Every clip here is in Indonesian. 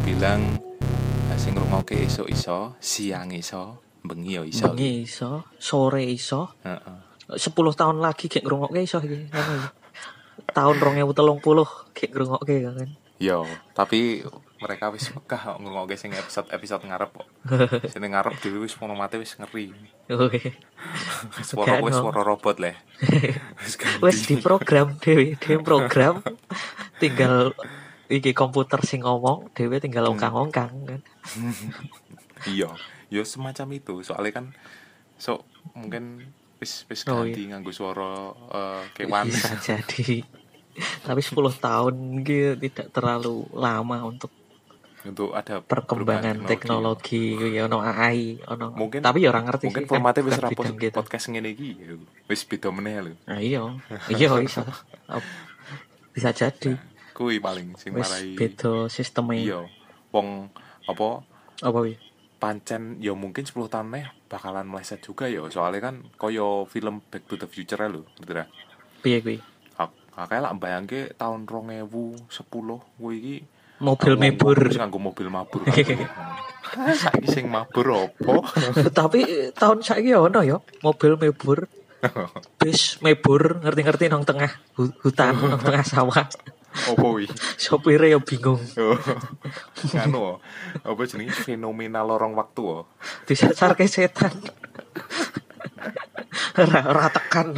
bilang eh, sing ngrungokke esuk iso, siang iso, bengi yo iso. Bengi iso, sore iso, Heeh. 10 tahun lagi gek ngrungokke iso iki. Tahun 2030 gek ngrungokke kan. Yo, tapi mereka wis kok ngrungokke sing episode-episode ngarep kok. Sing ngarep dhewe wis mono mati wis ngeri. Oke. Suara wis suara robot leh. Wis ganti. Wes di program dhewe, dhewe program tinggal iki komputer sing ngomong, dhewe tinggal Hmm. ongkang-ongkang kan. Iya, yo semacam itu. Soalnya kan so mungkin wis wis Oh, ganti nganggo suara eh, kewan. Bisa jadi. Tapi 10 tahun gitu tidak terlalu lama untuk untuk ada perkembangan perubahan teknologi, ya ono AI, ono. Mungkin- tapi ya orang ngerti Mungkin sih, kan formatnya rapos bidang gitu. podcast ngene iki. ya. Wis beda meneh lho. Nah, iya, iya bisa. Bisa jadi. Kuwi paling sing Wis marai. beda sistemnya. Iya. Wong apa Apa wi? pancen ya mungkin 10 tahun nih bakalan meleset juga ya soalnya kan koyo film Back to the Future lho ngerti ra Piye kuwi? kakek lah bayangke tahun 2010 kuwi iki Mobil mebur. wis nganggo mobil mabur saiki sing mabur opo tapi eh, tahun saiki ya ono ya, mobil mebur. Bis mebur ngerti-ngerti nang tengah hu- hutan, nang tengah sawah. Opo wi Sopire ya bingung. Oh. anu apa jenenge fenomena lorong waktu oh. Disasarke setan. Ora ora tekan.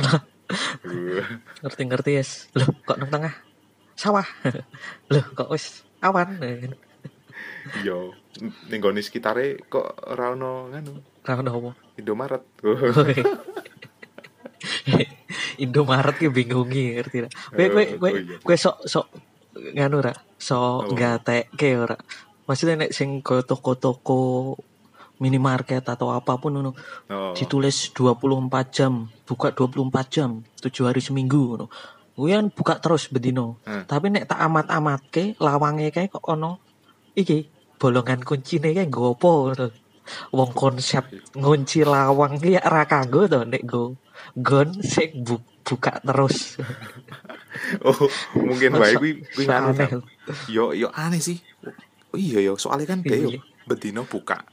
Ngerti-ngerti yes. Loh, kok nang tengah sawah. Loh, kok wis awan. yo ning gone sekitare kok ora ono nganu Ra ono apa? Indomaret Indomaret ki bingungi ngerti ra. Kowe kowe kowe Oh, iya. kowe sok sok nganu ra, sok Apa? gatekke ora. Maksudnya nek sing ke toko-toko minimarket atau apa pun ngono oh. ditulis 24 jam, buka 24 jam, 7 hari seminggu ngono. Kuwi kan buka terus bedino. Hmm. Tapi nek tak amat-amatke lawange kae kok ono iki bolongan kuncine kae nggo apa ngono. Wong konsep ngunci lawang ya ra kanggo to nek go gon sing bu- buka terus. oh mungkin wae kuwi kuwi Aneh. Yo yo aneh sih oh, iya yo soalnya kan dia yo Iya. bedino buka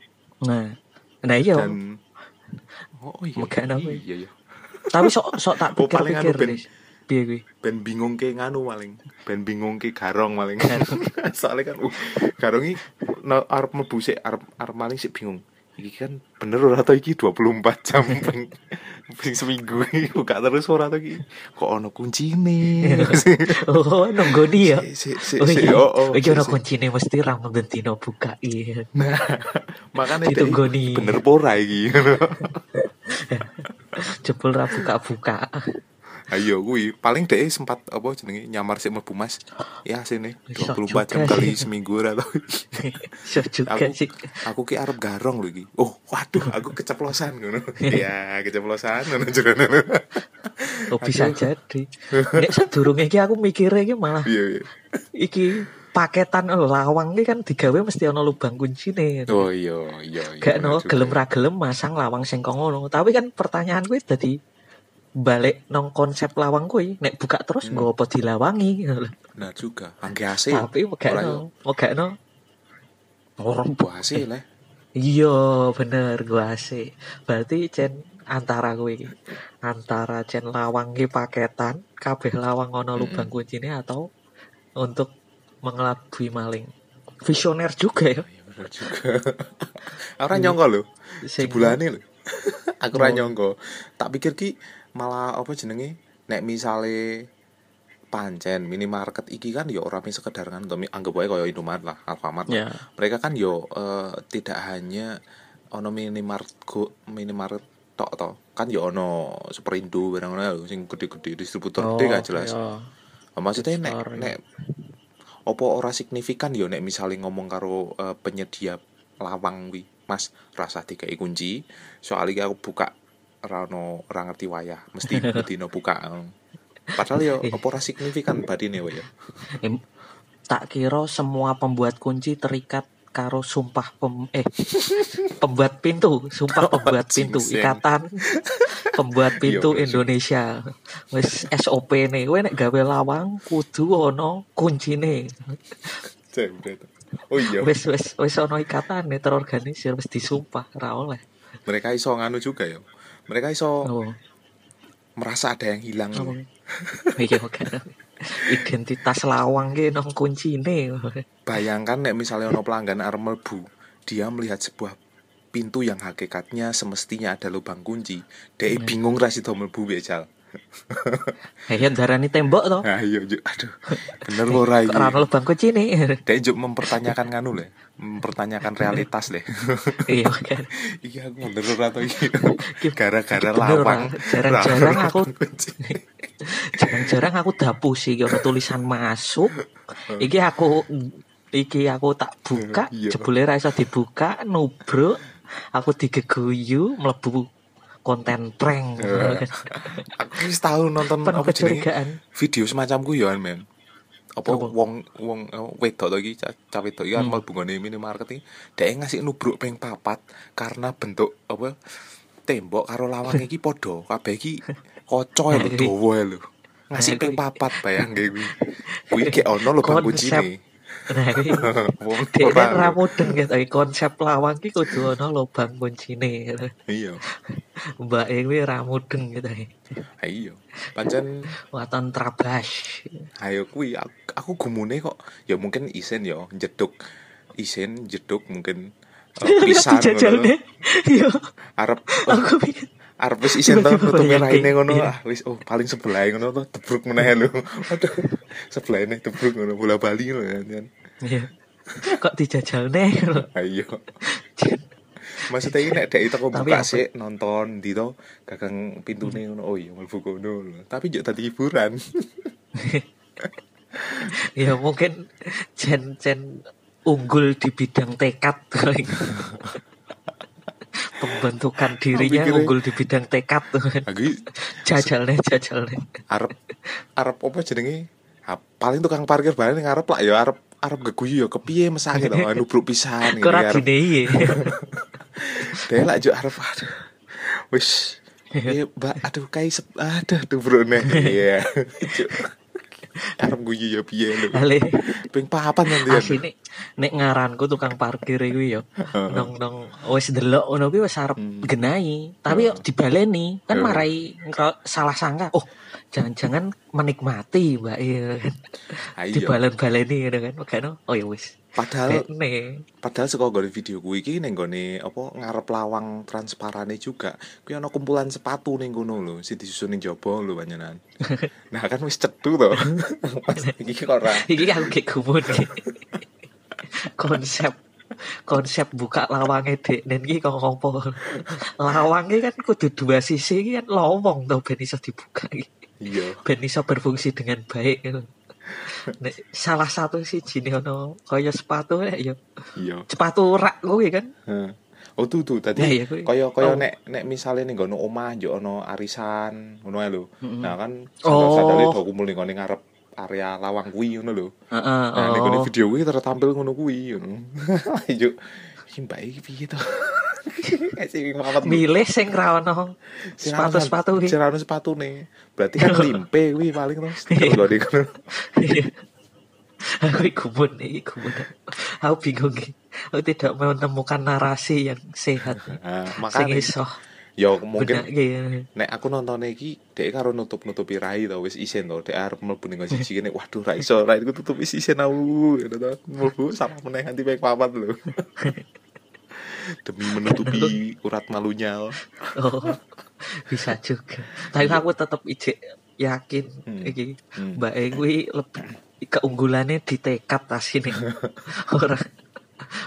Nah, nah iya. dan oh iya Megakno kuwi. iya iya Tapi sok sok tak Oh, anu pikir-pikir. Nis. Piye kuwi? ben bingung ke nganu maling. Ben bingung ke garong maling. Soalnya kan uh, garong iki no, arep mlebu sik arep arep maling sik bingung. Iki kan bener ora to iki? 24 jam ping ping seminggu. Iki buka terus ora to iki? Kok ono kuncine? Oh, nonggoni ya. si si Oh si iya, oh oh iki ono kuncine mesti ra ngentino buka iya. nah makanya Ditunggoni. bener pora iki? Jebul ra buka-buka. Ayo kuwi paling deh sempat apa jenenge nyamar sik mlebu Mas. Ya sini Iso 24 jam juga kali sih. seminggu ora tau. Iso juga Aku- sih. Aku ki arep garong lho iki. Oh, waduh, aku keceplosan ngono. Iya, keceplosan ngono jerone. Oh, bisa jadi. Nek sedurunge iki aku mikire iki malah Iya, iya. iki paketan lawang iki kan digawe mesti ono lubang kuncine. Oh iya, iya, iya. Gak no gelem ra gelem masang lawang sing kok ngono. Tapi kan pertanyaan gue tadi balik nong konsep lawang kuwi nek buka terus Hmm. nggo apa dilawangi Nah juga, angge AC. tapi Ora megakno megakno Orang bu AC lah. iya bener gua sih berarti cen antara gue antara cen lawang ki paketan kabeh lawang ono lubang Mm-mm. kuncine atau untuk mengelabui maling visioner juga ya Iya bener juga. Ora nyongko lho. Sing- Sebulane lho. Aku ora Oh. nyongko. Tak pikir ki malah apa jenenge nek misale pancen minimarket iki kan ya ora mung sekedar kan to anggap wae kaya Indomaret lah, Alfamart. lah. ya Mereka kan yo eh, tidak hanya ono minimarket go, minimarket tok to. Kan yo ono Superindo barang ngono lho sing gede-gede distributor gede gak jelas. ya. Maksudnya nek Store, nek opo ora signifikan yo nek misalnya ngomong karo eh, penyedia lawang wi Mas rasa dikai kunci soalnya aku buka rano ora ngerti wayah mesti bedino buka padahal opo ora signifikan badine wae Em, tak kira semua pembuat kunci terikat karo sumpah pem eh pembuat pintu sumpah pembuat pintu ikatan pembuat pintu. Indonesia wis SOP nih kowe nek gawe lawang kudu ono kuncine. Oh iya. Wis wis wis ono ikatane terorganisir wis disumpah ra oleh. Mereka iso nganu juga ya. Mereka iso Oh, merasa ada yang hilang. Iya kan. Identitas lawang ki nang kuncine. Bayangkan nek misalnya ono pelanggan arep mlebu, dia melihat sebuah pintu yang hakikatnya semestinya ada lubang kunci. Dia Iya. bingung ra sida mlebu becal. Ya darani tembok to. Nah, iya, aduh. Bener ora iki. Kok ra ono lubang kuncine. Dia juk mempertanyakan nganu le, mempertanyakan realitas le. Iya kan. Iya aku bener to iki. Gara-gara lawang. Ra. Jarang-jarang ra- aku jarang-jarang aku dapus iki ono tulisan masuk. Iki aku iki aku tak buka, Iya. jebule ra iso dibuka, nubruk. Aku digeguyu mlebu konten prank. Aku wis tau nonton Penuh apa video semacam ya men. Apa wong wong eh, wedok iki cah wedok iki kan Hmm. mlebu ngene minimarket iki dhek ngasih nubruk ping papat karena bentuk apa tembok karo lawang iki padha kabeh iki kaca lho dawa lho. Ngasih ping papat bayang kuwi. Kuwi ki ono lho bang kucine. Nah, iki Wong Dek ora- ra mudeng gitu konsep lawang ki kudu ana lubang kuncine. Iya. Mbak e kuwi ra mudeng gitu. Iya. Pancen Waton trabas. ayo kuwi aku, aku gumune kok. Ya mungkin isen ya jeduk isen jeduk mungkin eh, pisan ngono. Dijajalne. Iya, arep aku pikir arep wis isen to Tiba-tiba nutupi bayangke. raine ngono. Iya. ah wis oh paling sebelah ngono to debruk meneh lho. Aduh sebelah ini debruk ngono bola bali ngono kan iya. Kok dijajalne lho. ayo maksudnya ini nek dek teko buka sik nonton di to gagang pintune ngono. Oh iya mlebu kono tapi juk tadi hiburan Ya mungkin jen-jen unggul di bidang tekad. Pembentukan dirinya unggul di bidang tekad. aku Jajalne jajalne. arep arep apa jenenge? Paling tukang parkir bareng ning arep lah. Ya arep arep geguyu ya kepiye mesake to? Nubruk pisan Kok ra arep. dinei. dhewe lak juk arep. Aduh. Wis. Iya mbak. Aduh sep aduh nubrukne iya. Juk. Arep guyu ya piye lho. Ping papan nanti asine nek ngaranku tukang parkir iku ya nong nong wis delok ngono kuwi wis arep Hmm. genahi. Tapi yo dibaleni kan marai salah sangka oh jangan-jangan menikmati mbak iya. Kan dibalen-baleni gitu kan. Makanya oh ya wis padahal Kene. padahal saka nggone video kuwi iki ning nggone apa ngarep lawang transparane juga. Kuwi ana kumpulan sepatu ning kono lho sing disusun ning jaba lho panjenengan. Nah kan wis cethu to. Pas iki kok ora. Iki aku kayak gumun. Konsep konsep buka lawangnya dek dan iki kok ngopo? Lawangnya kan kudu dua sisi iki kan lowong tau ben iso dibuka iki. iya. Ben iso berfungsi dengan baik. gitu. Nek salah satu sih jini ono kaya sepatu ya ya iya sepatu rak kuwi kan Heeh. Oh tuh tuh tadi Ya, iya, kaya kaya Oh. nek nek misale ning ngono omah yo ono arisan ngono ae lho. Nah kan Oh. sandal-sandale do kumpul ning ngarep area lawang kuwi ngono lho. heeh Nah ning ngene oh video kuwi tertampil ngono kuwi ngono. Iki mbak iki piye to? Milih sing ra ono sepatu-sepatu kuwi Cerano sepatu nih. Berarti kan limpe kuwi paling to. Terus gak ngono. Iya. aku gumun iki gumun. Aku bingung iki. Aku tidak menemukan narasi yang sehat. Sing makanya iso. Yo mungkin benake nek aku nonton iki dek karo nutup-nutupi rai to wis isen to. Dek arep mlebu ning siji kene waduh ra iso. Rai ku tutup wis isen aku. Ngono to. Mlebu salah meneh nganti pek papat lho demi menutupi urat malunya. Oh bisa juga. Tapi aku tetap ijek yakin. Hmm. iki Hmm. mbak E kuwi lebih keunggulannya di tekad asine ora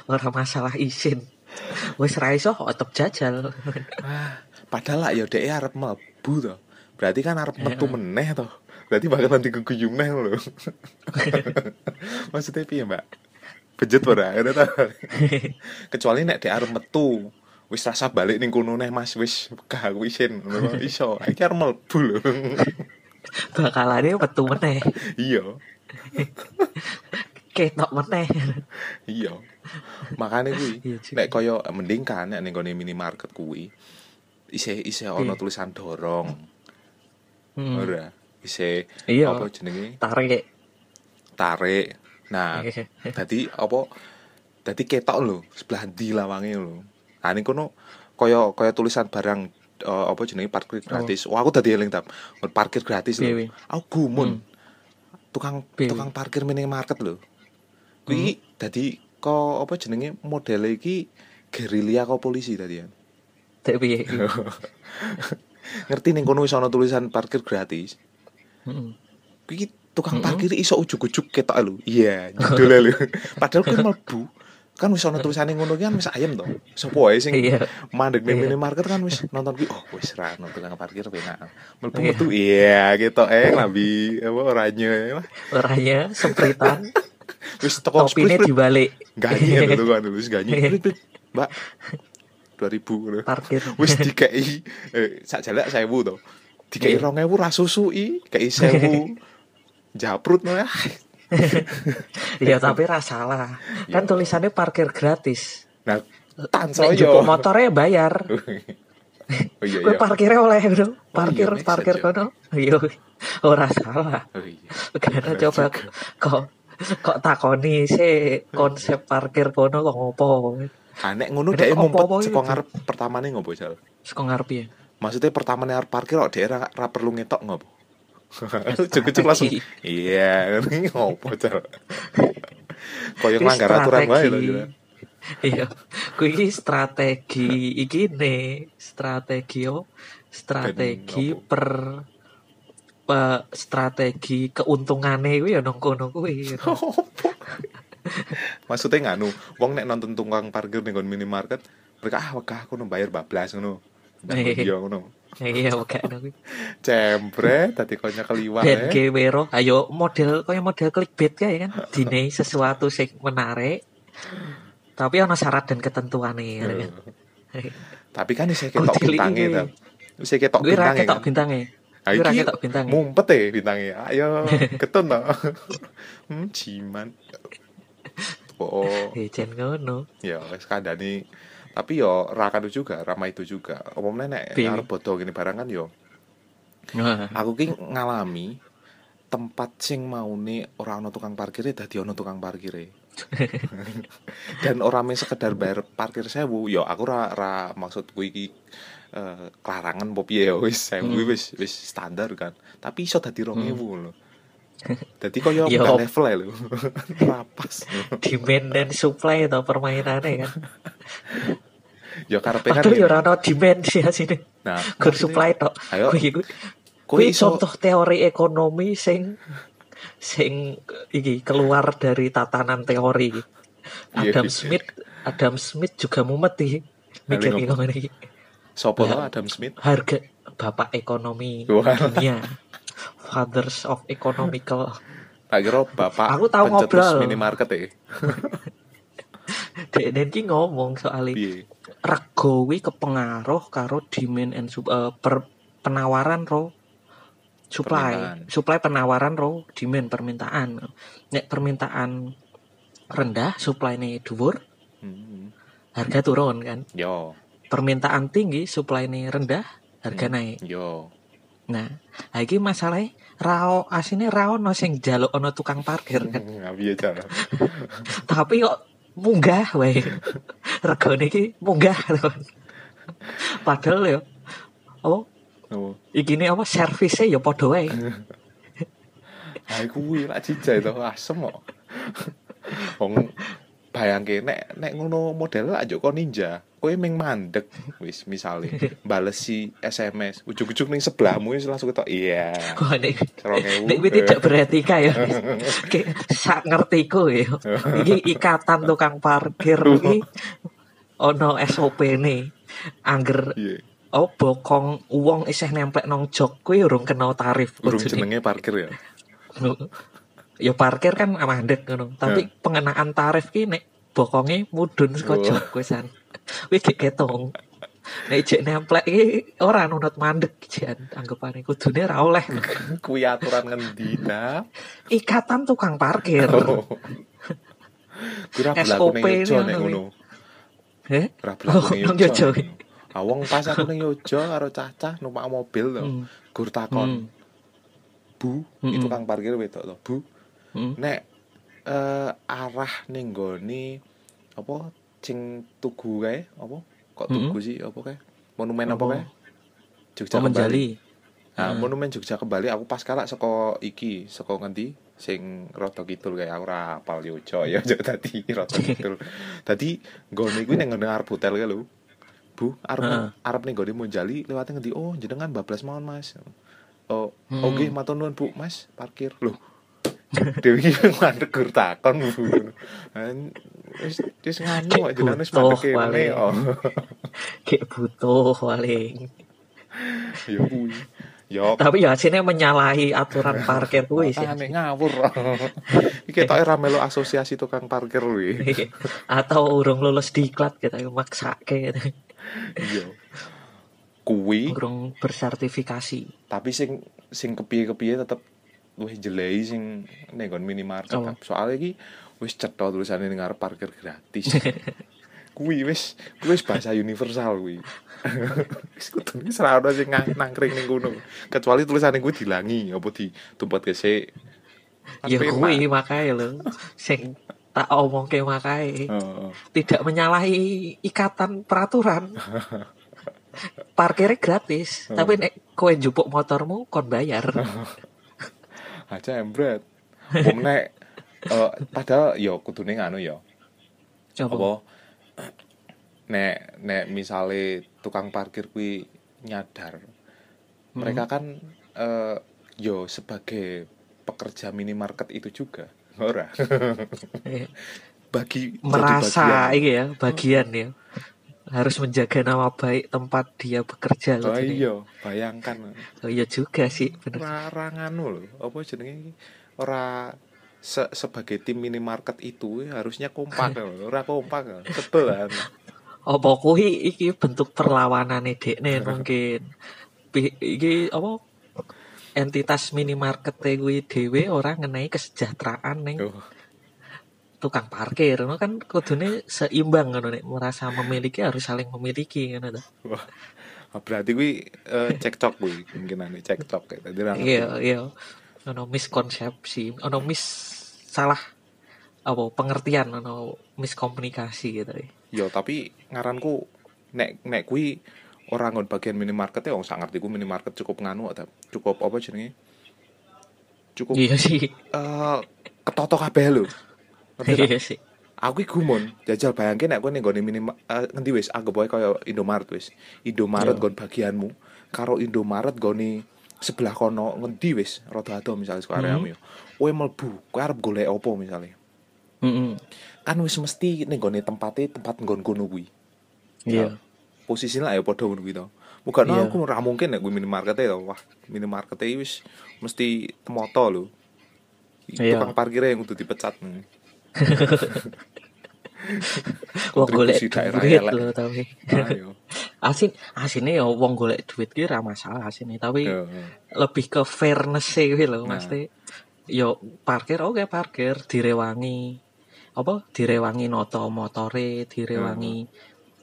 ora masalah isin wis ra iso kok tetep jajal. Ah, padahal lah ya dek arep mlebu to. Berarti kan arep metu meneh to. Berarti bakal nanti keguyu meneh lho. Maksudnya piye mbak ora ngono to kecuali nek dek arep metu wis rasa balik ning kono neh Mas wis gak aku isin iso iki arep mlebu lho. Bakalane metu meneh. Iya. Ketok meneh. Iya. Makanya kuwi Iya nek kaya mending kan nek ning minimarket kuwi isih isih ana Iya. tulisan dorong. Hmm. ora isih Iya. apa jenenge? Tarik. Tarik nah. Jadi apa Dadi ketok lho, sebelah ndi lawange lho. Nah kono kaya kaya tulisan barang eh, apa jenenge parkir gratis. Wah, aku dadi eling tap. Parkir gratis lho. Aku gumun. Tukang Piye, tukang parkir minimarket lho. Kuwi dadi kok apa jenenge modele iki gerilya kok polisi tadi ya. Dek piye? Ngerti ning kono wis ana tulisan parkir gratis. Heeh. Kuwi tukang parkir iso ujug-ujug ketok lho. Iya, judulnya lho. Padahal kan mlebu kan wis ana tulisane ngono kan wis ayem to. Sopo wae sing Iya. mandek ning Iya. minimarket kan wis nonton ki oh wis ra ono tukang parkir penak. Mlebu metu iya ketok eh lambi apa oranye Orangnya sempritan, wis teko topine dibalik. ganyi lho kan wis ganyi Iya. Mbak 2000 ngono. Parkir. Wis dikei eh sak jalak 1000 to. Dikei Iya. 2000 ra susui, kei 1000 japrut no ya. Ya tapi ra salah. Kan tulisannya parkir gratis. Nah, tan Nek saya. jupuk motornya bayar. Oh iya iya. parkirnya oleh bro. Parkir make parkir sense, ya. kono. Iya. Ora salah. Oh iya. Karena coba kok kok takoni sih konsep parkir kono kok ngopo. Ah, nek ngono opo-opo ngumpet gitu. saka ngarep pertamane ngopo jal? Seko ngarep ya. Maksudnya pertamane arep parkir kok ra, ra perlu ngetok ngopo? Cukup langsung. Iya, ngopo jal. Koyo nglanggar aturan wae lho. Iya, kuwi iki strategi iki ne, strategi strategi per eh, strategi keuntungane kuwi ya nang kono kuwi. Maksudnya nganu, wong nek nonton tukang parkir ning minimarket, mereka ah wegah aku bayar bablas ngono. Iya ngono. Iya, oke kuwi. Cempre tadi konya keliwat Ben eh. ge wero, ayo model kaya model clickbait kae kan, dine sesuatu sing menarik. Tapi ana syarat dan ketentuane ya kan. Tapi kan isih ketok iki. ta. Isih ketok bintange. ketok kan. Ah, Kuwi ra iki ketok bintange. Mumpet e bintange. Ayo ketun to. hmm, jiman. Oh, Eh, jen ngono. ya wis kandhani. Tapi yo ra kanu juga, ramai itu juga. Umumnya nek Piye? arep bodo gini barang kan yo Nah, aku ki ngalami tempat sing maune ora ana tukang parkire dadi ana tukang parkire. Dan ora mung sekedar bayar parkir sewu, yo aku ra, ra maksud kuwi iki eh, kelarangan piye ya wis sewu Hmm. wis wis standar kan. Tapi iso dadi 2000 lho. Dadi koyo Yo. beda level ae lho. Rapas. demand dan supply to permainannya kan. Ya karepe kan. Padahal ya ora ono demand sih sini. Nah, maksudnya, supply tok. Ayo, Kuwi iso contoh teori ekonomi sing sing iki keluar dari tatanan teori. Iya, Adam iya. Smith Adam Smith juga mumet iki mikir Paling iki. Sopo Nah. Adam Smith? Harga bapak ekonomi dunia. Fathers of economical. Tak kira bapak Aku tahu ngobrol. minimarket ya. Dek iki ngomong soal Piye? rego kepengaruh karo demand and sup- eh, per penawaran ro supply Permintaan. supply penawaran ro demand permintaan nek permintaan rendah supply nih dhuwur Hmm. harga turun kan Yo, permintaan tinggi supply nih rendah harga Hmm. naik yo. Nah lagi masalahnya rao asine rao no sing jaluk ono tukang parkir kan aja. tapi kok munggah wae regane iki munggah padahal ya apa Oh, iki ini apa servisnya ya padha wae ae kuwi lak jijai to asem kok. Wong bayangke nek nek ngono model lak yo kok ninja. Kowe ming mandek wis misale. Bales si SMS ujug-ujug ning sebelahmu wis langsung ketok iya. Wah, nek kuwi tidak beretika ya Kayak sak ngertiku ya. Iki ikatan tukang parkir iki ono SOP nih angger Iya. oh bokong uang isih nempel nong jok kuwi urung kena tarif Urung jenenge parkir ya. ya parkir kan mandek ngono. Tapi pengenaan tarif ki nek bokonge mudun saka Oh. jok kuwi san kuwi gek ketung nek jek nemplek iki ora nunut mandek jan anggapane kudune ra oleh Kuwi aturan ngendi ta? ikatan tukang parkir Oh. Kira SOP nek ono ngono. eh Ora berlaku Oh, ning Yojo. Awong pas aku ning Yojo karo cacah numpak mobil to. Hmm. Gur takon, Hmm. "Bu, Hmm. itu kang parkir wedok to, Bu. Hmm. Nek eh, arah ning gone apa sing tugu kae apa? Kok Mm-mm. tugu sih apa kae? Monumen apa kae? Jogja Oh, kembali. Nah, Heeh. monumen Jogja kembali. Aku pas kalak saka iki saka ngendi? Sing rada kidul kayak aku ora apal yo ya dadi rada kidul. Dadi nggone kuwi ning ngene arep hotel kae lho. Bu, arep Heeh. arep ning nggone Monjali lewate ngendi? Oh jenengan bablas mawon Mas. Oh Hmm. oke matur nuwun Bu. Mas parkir. Lho Dewi mandek takon Bu. An- Wis wis nganu kok jenengan wis mandek oh. Kayak butuh paling. Ya kuwi. Ya Tapi ya sini menyalahi aturan parkir kuwi sih. Makane ngawur. Iki ketoke ra melu asosiasi tukang parkir kuwi. Atau urung lulus diklat kita maksake gitu. Iya. Kuwi Urung bersertifikasi. tapi sing sing kepiye-kepiye tetep luwih jelei sing ning nggon minimarket. Apa? Soalnya iki wis cetha tulisane ning ngarep parkir gratis. kuwi wis wis bahasa universal kuwi. Wis kudu wis ra ono sing nang- nangkring ning kono. Kecuali tulisane kuwi dilangi apa di tempat kesek. Kan Ya kuwi makanya lho. Sing tak omongke makanya Heeh. tidak menyalahi ikatan peraturan. Parkirnya gratis, Oh. tapi nek kowe njupuk motormu kon bayar. Aja embret. Wong nek eh, padahal ya kudune nganu ya. Coba. Apa nek nek misale tukang parkir kuwi nyadar. Mereka kan eh yo sebagai pekerja minimarket itu juga. Ora. Eh, Bagi merasa bagian. iki ya, bagian ya. Harus menjaga nama baik tempat dia bekerja Oh loh. jadi. iya, bayangkan. Oh iya juga sih, bener. Ora nganu lho, apa jenenge? Ora se- sebagai tim minimarket itu harusnya kompak lho. Ora kompak. Sebel kan. Apa kuwi iki bentuk perlawanane dekne mungkin. Pi- Iki apa entitas minimarket kuwi dhewe ora ngenai kesejahteraan ning Oh, tukang parkir ngono kan kudune seimbang ngono nek merasa memiliki harus saling memiliki ngono to. wah. Berarti kuwi eh, cekcok kuwi kemungkinane cekcok kayak tadi. Iya, iya. Ono miskonsepsi, ono mis salah apa pengertian ono miskomunikasi gitu. Ya tapi ngaranku nek nek kuwi ora ngon bagian minimarket ya wong sak ngerti ku minimarket cukup nganu ta. Cukup apa jenenge? Cukup Iya sih. eh ketoto kabeh lho. Iya sih. Aku iki gumun, jajal bayangke nek kowe ning gone minima eh, ngendi wis anggap wae kaya Indomaret wis. Indomaret Iya. nggon bagianmu karo Indomaret gone sebelah kono ngendi wis rada ado misalnya saka areamu ya. Kowe mlebu, kowe arep golek apa misalnya. Heeh. Kan wis mesti ning gone tempate tempat nggon kono kuwi. Iya. Posisine lah ya padha ngono kuwi to. Muga Iya. aku ora mungkin nek kuwi minimarket to. Wah, minimarket wis mesti temoto lho. Iya. Tukang parkirnya yang kudu dipecat. Wong golek duit lho tapi. Asin asine ya wong golek duit ki ra masalah asine, tapi lebih ke fairness e kuwi lho Nah. mesti. Yo parkir oke parkir direwangi apa direwangi noto motore direwangi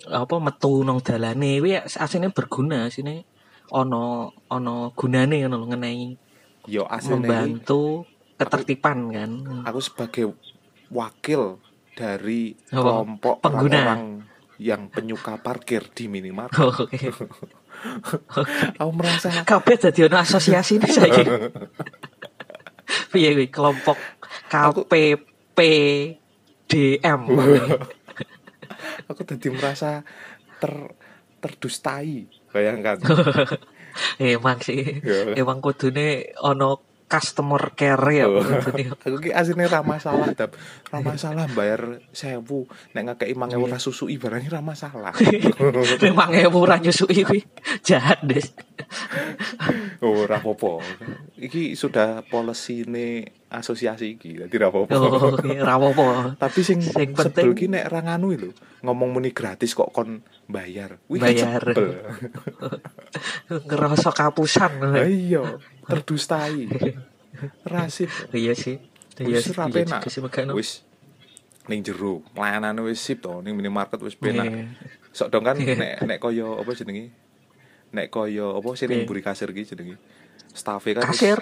apa metu nang dalane kuwi asine berguna asine. Ono ono gunane ngono lho ngenai Yo asline iki membantu ketertiban kan. Aku sebagai wakil dari Apa? kelompok Pengguna. orang yang penyuka parkir di minimarket. oke Aku merasa kabeh dadi ono asosiasi ini saiki piye kuwi kelompok KPPDM aku tadi merasa ter terdustai. Bayangkan. emang sih Ya. emang kudune ono customer care ya Oh. kudune. aku ki asline ra masalah, Dap. Ra masalah bayar 1000 nek ngakei 5000 Iya. ora susui barangnya ra masalah. memang ewu ora nyusui kuwi jahat des Oh, ora apa-apa. Iki sudah polisine asosiasi iki, dadi ra apa-apa. oh ora apa-apa Tapi sing Sing sebel penting- ki nek ra nganu lho, ngomong muni gratis kok kon bayar. Wih, Bayar. ngerasa kapusan iya, terdustai. Rasip. iya sih iya sih ra iya sih Wis ning jero, layanane wis sip to, ning minimarket wis penak. Iya. Sok dong kan Iya. nek nek kaya apa jenenge? Nek kaya apa sing Iya. mburi kasir ki jenenge? Staff kan kasir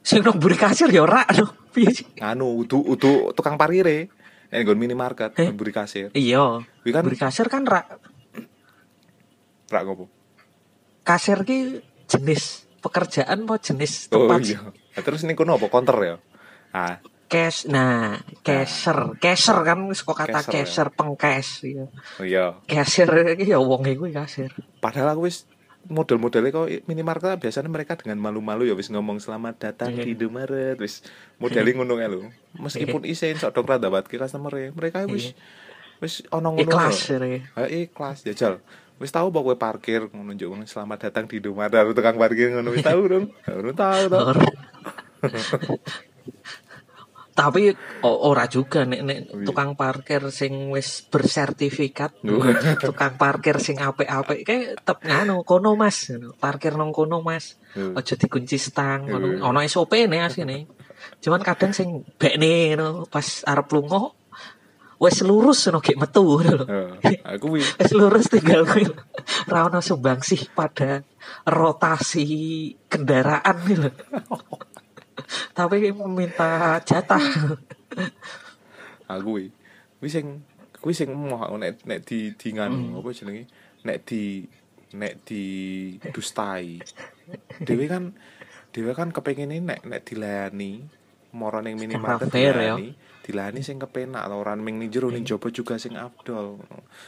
sing nang mburi kasir ya ora lho piye sih anu udu udu tukang parkire Eh nggon minimarket, Eh? buri kasir. Iya. Kuwi kan Beri kasir kan rak rak ngopo? kasir ki jenis pekerjaan apa jenis Oh tempat iya. Nah, terus ning kono apa counter ya? Ah, cash nah caser caser kan wis kok kata Caser, ya. caser pengkes iya oh iya. kasir iki ya wong kuwi kasir Padahal aku wis model-modelnya kok minimarket biasanya mereka dengan malu-malu ya wis ngomong selamat datang Iya. di Indomaret wis modelnya ngono ya lho. Meskipun isen sok dong rada ke customer mereka wis wis ono ngono. ikhlas ya Ha ikhlas jajal. Wis tahu bahwa parkir ngono njuk ngono, selamat datang di Indomaret Ada tukang parkir ngono wis tahu dong. Ngono tahu tahu. Tapi ora juga nek nek iya. tukang parkir sing wis bersertifikat tukang parkir sing apik-apik kayak tetep nganu kono Mas ngono. parkir nang kono Mas Oh. aja dikunci stang ngono Oh. ono SOP ne asine cuman kadang sing bekne ngono pas arep lunga wis lurus ngono gek metu lho. Aku wis lurus tinggal kuwi ra ono sumbangsih pada rotasi kendaraan gitu lho. tapi meminta jatah. Aku wi kuwi sing kuwi sing aku nek nek di di nganu apa jenenge? Nek di nek di dustai. Dhewe kan dhewe kan kepengin nek nek dilayani moro ning minimarket fair, ya. Dilayani sing kepenak lho ora ning ning jero ning jaba juga sing afdol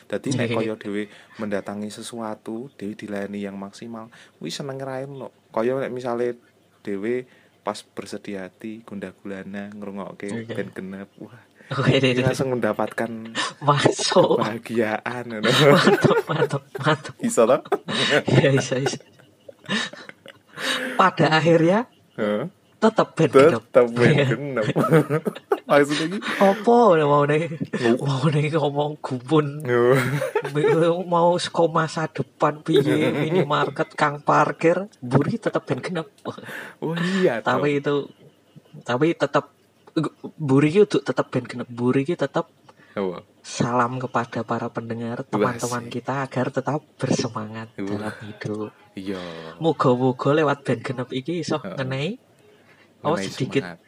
dadi nek Iya. kaya dhewe mendatangi sesuatu dhewe dilayani yang maksimal kuwi seneng rae lho kaya nek misale dhewe pas bersedia hati gundah gulana ngrungokke Iya. ben genep wah Dia langsung mendapatkan masuk. kebahagiaan mantap mantap mantap bisa toh ya bisa bisa. Pada akhirnya Heeh. Tetap band genep tetap ben genep maksudnya iki Apa mau nih? Mau nih ngomong gumun. Mau saka masa depan piye minimarket kang parkir buri tetap ben genep. Oh iya tapi itu tapi tetap buri itu tetap ben genep. Buri itu tetap Apa? salam kepada para pendengar teman-teman kita agar tetap bersemangat Wah. dalam hidup. Iya. Moga-moga lewat ben genep iki iso Heeh. ngenai oh sedikit semangat.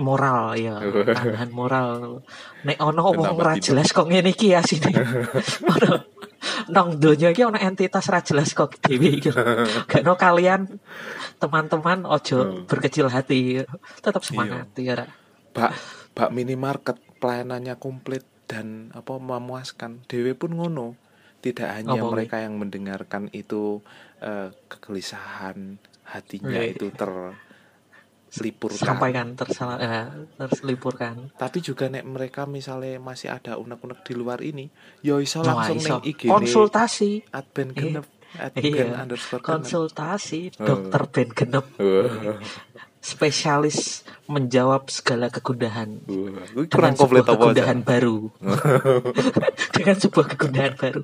moral ya tambahan moral nek ono wong ora jelas kok ngene iki asine ono nang donya iki ono entitas ra jelas kok dhewe iki kalian teman-teman ojo Hmm. berkecil hati tetap semangat ya Ra. bak bak minimarket pelayanannya komplit dan apa memuaskan dewe pun ngono tidak hanya Wi? mereka yang mendengarkan itu eh, kegelisahan hatinya Iya. itu terselipurkan sampaikan tersalah eh, terselipurkan tapi juga nek mereka misalnya masih ada unek-unek di luar ini yo iso Wah, langsung iso. IG konsultasi adben genep adben Iya. underscore genep konsultasi Oh. dokter Ben Genep Wah, spesialis menjawab segala kegundahan. Kurang komplit sebuah apa kegundahan baru. Dengan sebuah kegundahan baru.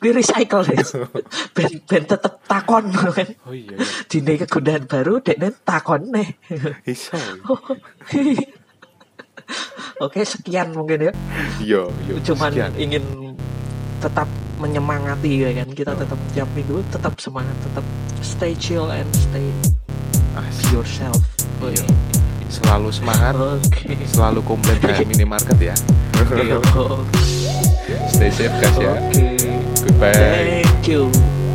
Gue recycle deh ben, ben tetep takon kan? Oh iya iya. dine kegundahan baru dek takon nih. Iso oke sekian mungkin ya. Iya iya cuman sekian. ingin tetap menyemangati ya kan? Kita tetap tiap minggu tetap semangat tetap stay chill and stay Asik. yourself Iya. selalu semangat oke selalu komplit kayak minimarket ya. Oke, stay safe guys ya. Oke goodbye. Thank you thank you